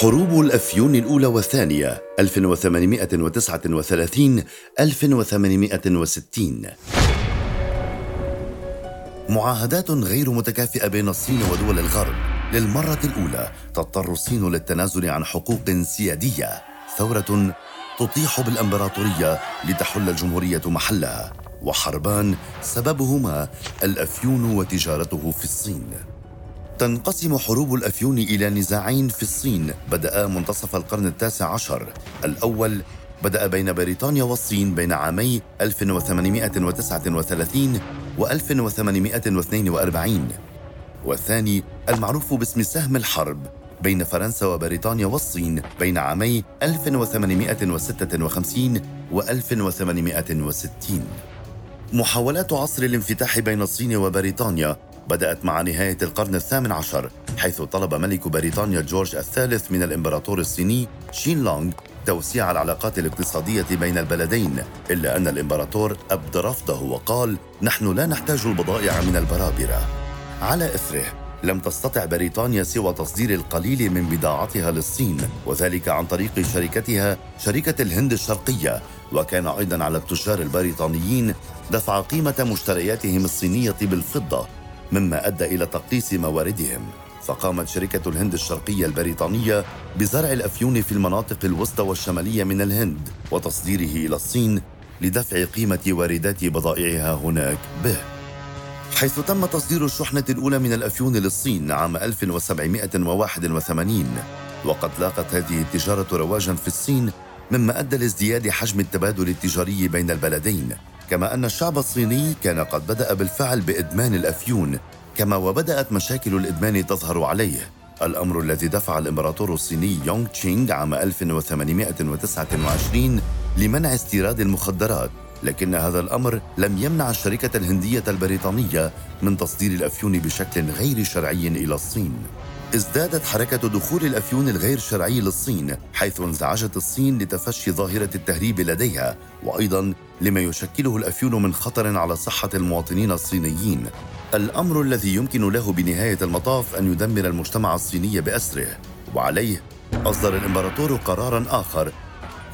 حروب الأفيون الأولى والثانية 1839 1860 معاهدات غير متكافئة بين الصين ودول الغرب. للمرة الأولى تضطر الصين للتنازل عن حقوق سيادية. ثورة تطيح بالأمبراطورية لتحل الجمهورية محلها. وحربان سببهما الأفيون وتجارته في الصين. تنقسم حروب الأفيون إلى نزاعين في الصين. بدأ منتصف القرن التاسع عشر. الأول بدأ بين بريطانيا والصين بين عامي 1839 و 1842 والثاني المعروف باسم سهم الحرب بين فرنسا وبريطانيا والصين بين عامي 1856 و 1860 محاولات عصر الانفتاح بين الصين وبريطانيا بدأت مع نهاية القرن الثامن عشر حيث طلب ملك بريطانيا جورج الثالث من الإمبراطور الصيني شين لونغ توسيع العلاقات الاقتصادية بين البلدين إلا أن الإمبراطور أبدى رفضه وقال نحن لا نحتاج البضائع من البرابرة على إثره لم تستطع بريطانيا سوى تصدير القليل من بضاعتها للصين وذلك عن طريق شركتها شركة الهند الشرقية وكان أيضا على التجار البريطانيين دفع قيمة مشترياتهم الصينية بالفضة. مما أدى إلى تقليص مواردهم. فقامت شركة الهند الشرقية البريطانية بزرع الأفيون في المناطق الوسطى والشمالية من الهند وتصديره إلى الصين لدفع قيمة واردات بضائعها هناك به. حيث تم تصدير الشحنة الأولى من الأفيون للصين عام 1781 وقد لاقت هذه التجارة رواجا في الصين مما أدى لازدياد حجم التبادل التجاري بين البلدين. كما أن الشعب الصيني كان قد بدأ بالفعل بإدمان الأفيون كما وبدأت مشاكل الإدمان تظهر عليه. الأمر الذي دفع الإمبراطور الصيني يونغ تشينغ عام 1829 لمنع استيراد المخدرات لكن هذا الأمر لم يمنع الشركة الهندية البريطانية من تصدير الأفيون بشكل غير شرعي إلى الصين. ازدادت حركة دخول الأفيون الغير شرعي للصين حيث انزعجت الصين لتفشي ظاهرة التهريب لديها وأيضا لما يشكله الأفيون من خطر على صحة المواطنين الصينيين. الأمر الذي يمكن له بنهاية المطاف أن يدمر المجتمع الصيني بأسره. وعليه أصدر الإمبراطور قرارا آخر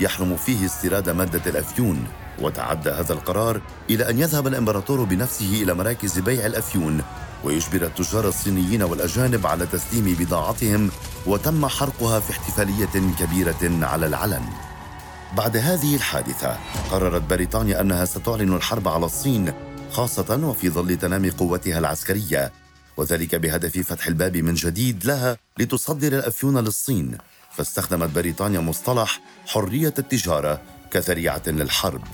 يحرم فيه استيراد مادة الأفيون. وتعدى هذا القرار إلى أن يذهب الإمبراطور بنفسه إلى مراكز بيع الأفيون. ويجبر التجار الصينيين والأجانب على تسليم بضاعتهم وتم حرقها في احتفالية كبيرة على العلن. بعد هذه الحادثة قررت بريطانيا أنها ستعلن الحرب على الصين خاصة وفي ظل تنامي قوتها العسكرية. وذلك بهدف فتح الباب من جديد لها لتصدر الأفيون للصين. فاستخدمت بريطانيا مصطلح حرية التجارة كذريعة للحرب.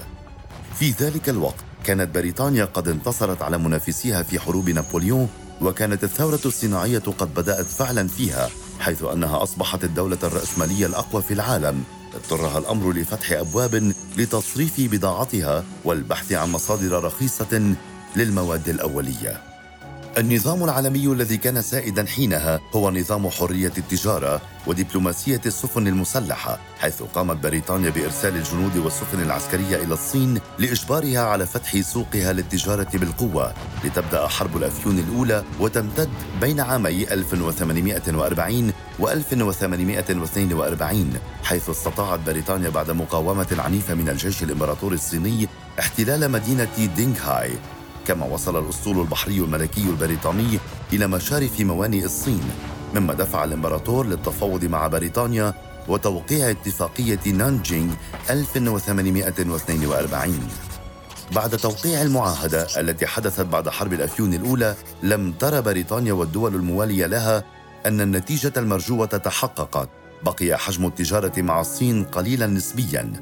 في ذلك الوقت كانت بريطانيا قد انتصرت على منافسيها في حروب نابليون وكانت الثورة الصناعية قد بدأت فعلا فيها حيث أنها أصبحت الدولة الرأسمالية الأقوى في العالم. اضطرها الأمر لفتح أبواب لتصريف بضاعتها والبحث عن مصادر رخيصة للمواد الأولية. النظام العالمي الذي كان سائدا حينها هو نظام حرية التجارة ودبلوماسية السفن المسلحة حيث قامت بريطانيا بإرسال الجنود والسفن العسكرية إلى الصين لإجبارها على فتح سوقها للتجارة بالقوة لتبدأ حرب الأفيون الأولى وتمتد بين عامي 1840 و 1842 حيث استطاعت بريطانيا بعد مقاومة عنيفة من الجيش الإمبراطوري الصيني احتلال مدينة دينغهاي. كما وصل الأسطول البحري الملكي البريطاني إلى مشارف موانئ الصين مما دفع الإمبراطور للتفاوض مع بريطانيا وتوقيع اتفاقية نانجينغ 1842 بعد توقيع المعاهدة التي حدثت بعد حرب الأفيون الأولى لم ترى بريطانيا والدول الموالية لها أن النتيجة المرجوة تحققت. بقي حجم التجارة مع الصين قليلا نسبيا.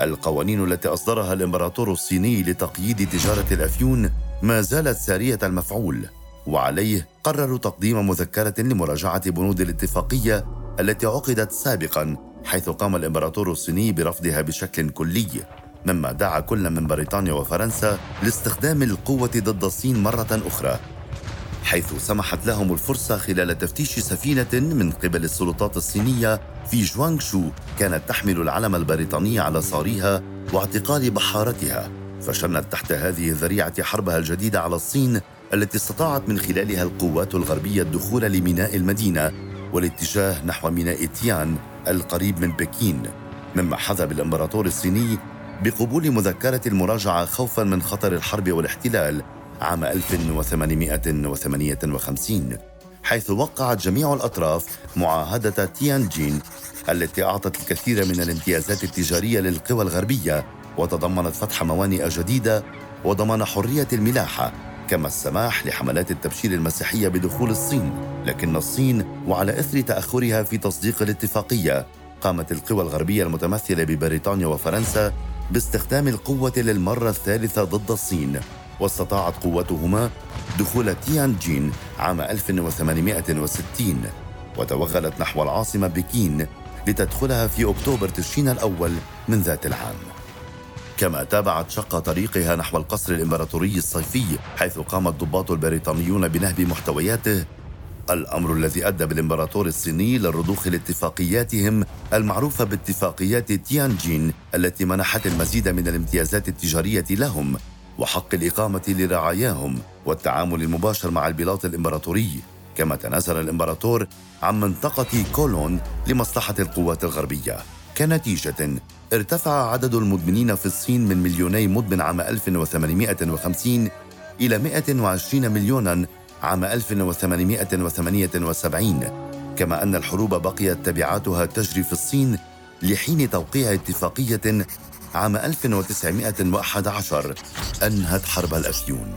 القوانين التي أصدرها الإمبراطور الصيني لتقييد تجارة الأفيون ما زالت سارية المفعول وعليه قرروا تقديم مذكرة لمراجعة بنود الاتفاقية التي عقدت سابقا حيث قام الإمبراطور الصيني برفضها بشكل كلي مما دعا كل من بريطانيا وفرنسا لاستخدام القوة ضد الصين مرة أخرى حيث سمحت لهم الفرصة خلال تفتيش سفينة من قبل السلطات الصينية في جوانغشو كانت تحمل العلم البريطاني على صاريها واعتقال بحارتها. فشنت تحت هذه الذريعة حربها الجديدة على الصين التي استطاعت من خلالها القوات الغربية الدخول لميناء المدينة والاتجاه نحو ميناء تيان القريب من بكين مما حظى بالإمبراطور الصيني بقبول مذكرة المراجعة خوفا من خطر الحرب والاحتلال عام 1858 حيث وقعت جميع الأطراف معاهدة تيانجين التي أعطت الكثير من الامتيازات التجارية للقوى الغربية وتضمنت فتح موانئ جديدة وضمان حرية الملاحة كما السماح لحملات التبشير المسيحية بدخول الصين لكن الصين وعلى إثر تأخرها في تصديق الاتفاقية قامت القوى الغربية المتمثلة ببريطانيا وفرنسا باستخدام القوة للمرة الثالثة ضد الصين واستطاعت قوتهما دخول تيانجين عام 1860 وتوغلت نحو العاصمة بكين لتدخلها في أكتوبر تشرين الأول من ذات العام. كما تابعت شق طريقها نحو القصر الإمبراطوري الصيفي حيث قام الضباط البريطانيون بنهب محتوياته. الأمر الذي أدى بالإمبراطور الصيني للرضوخ لاتفاقياتهم المعروفة باتفاقيات تيانجين التي منحت المزيد من الامتيازات التجارية لهم وحق الإقامة لرعاياهم والتعامل المباشر مع البلاط الإمبراطوري. كما تنازل الإمبراطور عن منطقة كولون لمصلحة القوات الغربية. كنتيجة ارتفع عدد المدمنين في الصين من مليوني مدمن عام 1850 إلى 120 مليونا عام 1878 كما أن الحروب بقيت تبعاتها تجري في الصين لحين توقيع اتفاقية عام 1911 أنهت حرب الأفيون